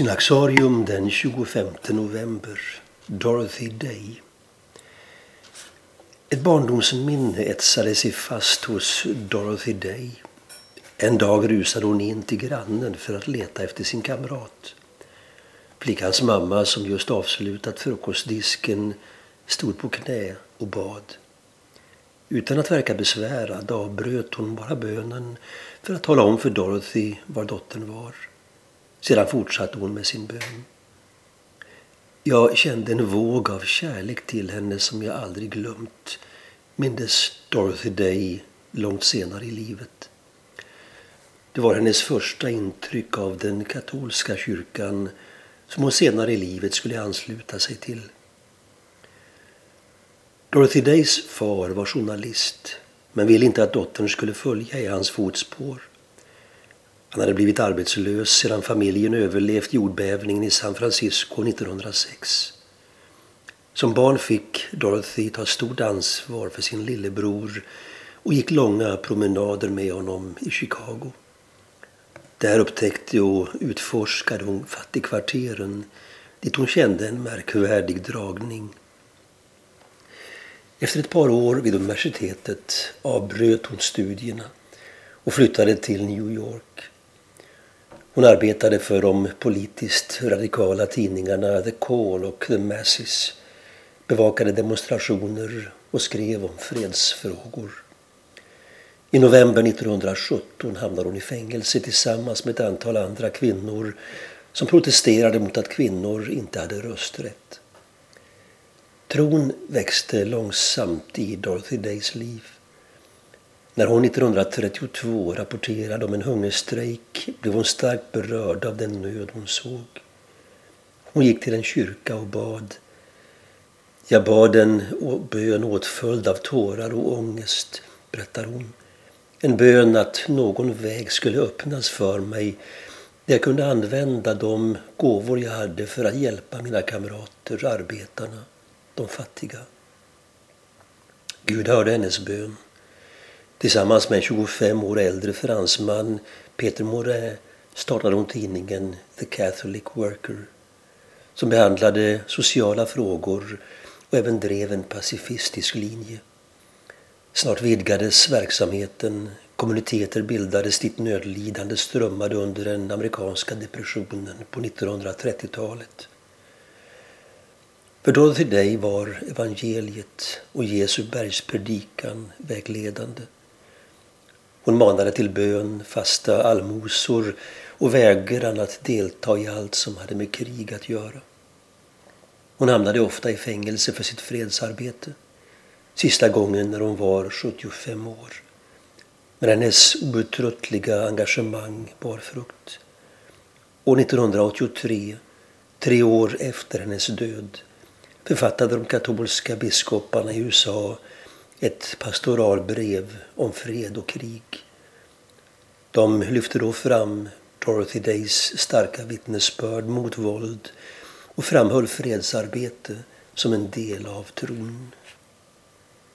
Synaxarium den 25 november. Dorothy Day. Ett barndomsminne etsade sig fast hos Dorothy Day. En dag rusade hon in till grannen för att leta efter sin kamrat. Flickans mamma som just avslutat frukostdisken stod på knä och bad. Utan att verka besvärad avbröt hon bara bönen för att tala om för Dorothy var dottern var. Sedan fortsatte hon med sin bön. Jag kände en våg av kärlek till henne som jag aldrig glömt, mindes Dorothy Day långt senare i livet. Det var hennes första intryck av den katolska kyrkan som hon senare i livet skulle ansluta sig till. Dorothy Days far var journalist men ville inte att dottern skulle följa i hans fotspår. Han hade blivit arbetslös sedan familjen överlevt jordbävningen i San Francisco 1906. Som barn fick Dorothy ta stort ansvar för sin lillebror och gick långa promenader med honom i Chicago. Där upptäckte och utforskade hon fattigkvarteren dit hon kände en märkvärdig dragning. Efter ett par år vid universitetet avbröt hon studierna och flyttade till New York. Hon arbetade för de politiskt radikala tidningarna The Call och The Masses, bevakade demonstrationer och skrev om fredsfrågor. I november 1917 hamnade hon i fängelse tillsammans med ett antal andra kvinnor som protesterade mot att kvinnor inte hade rösträtt. Tron växte långsamt i Dorothy Days liv. När hon 1932 rapporterade om en hungerstrejk blev hon starkt berörd av den nöd hon såg. Hon gick till en kyrka och bad. Jag bad en bön åtföljd av tårar och ångest, berättar hon. En bön att någon väg skulle öppnas för mig där jag kunde använda de gåvor jag hade för att hjälpa mina kamrater, arbetarna, de fattiga. Gud hörde hennes bön. Tillsammans med en 25 år äldre fransman, Peter Morin, startade hon tidningen The Catholic Worker som behandlade sociala frågor och även drev en pacifistisk linje. Snart vidgades verksamheten, kommuniteter bildades dit nödlidande strömmade under den amerikanska depressionen på 1930-talet. För Dorothy Day var evangeliet och Jesu bergspredikan vägledande. Hon manade till bön, fasta allmosor och vägran att delta i allt som hade med krig att göra. Hon hamnade ofta i fängelse för sitt fredsarbete. Sista gången när hon var 75 år. Men hennes outtröttliga engagemang bar frukt. År 1983, tre år efter hennes död, författade de katolska biskoparna i USA ett pastoralbrev om fred och krig. De lyfte då fram Dorothy Days starka vittnesbörd mot våld och framhöll fredsarbete som en del av tron.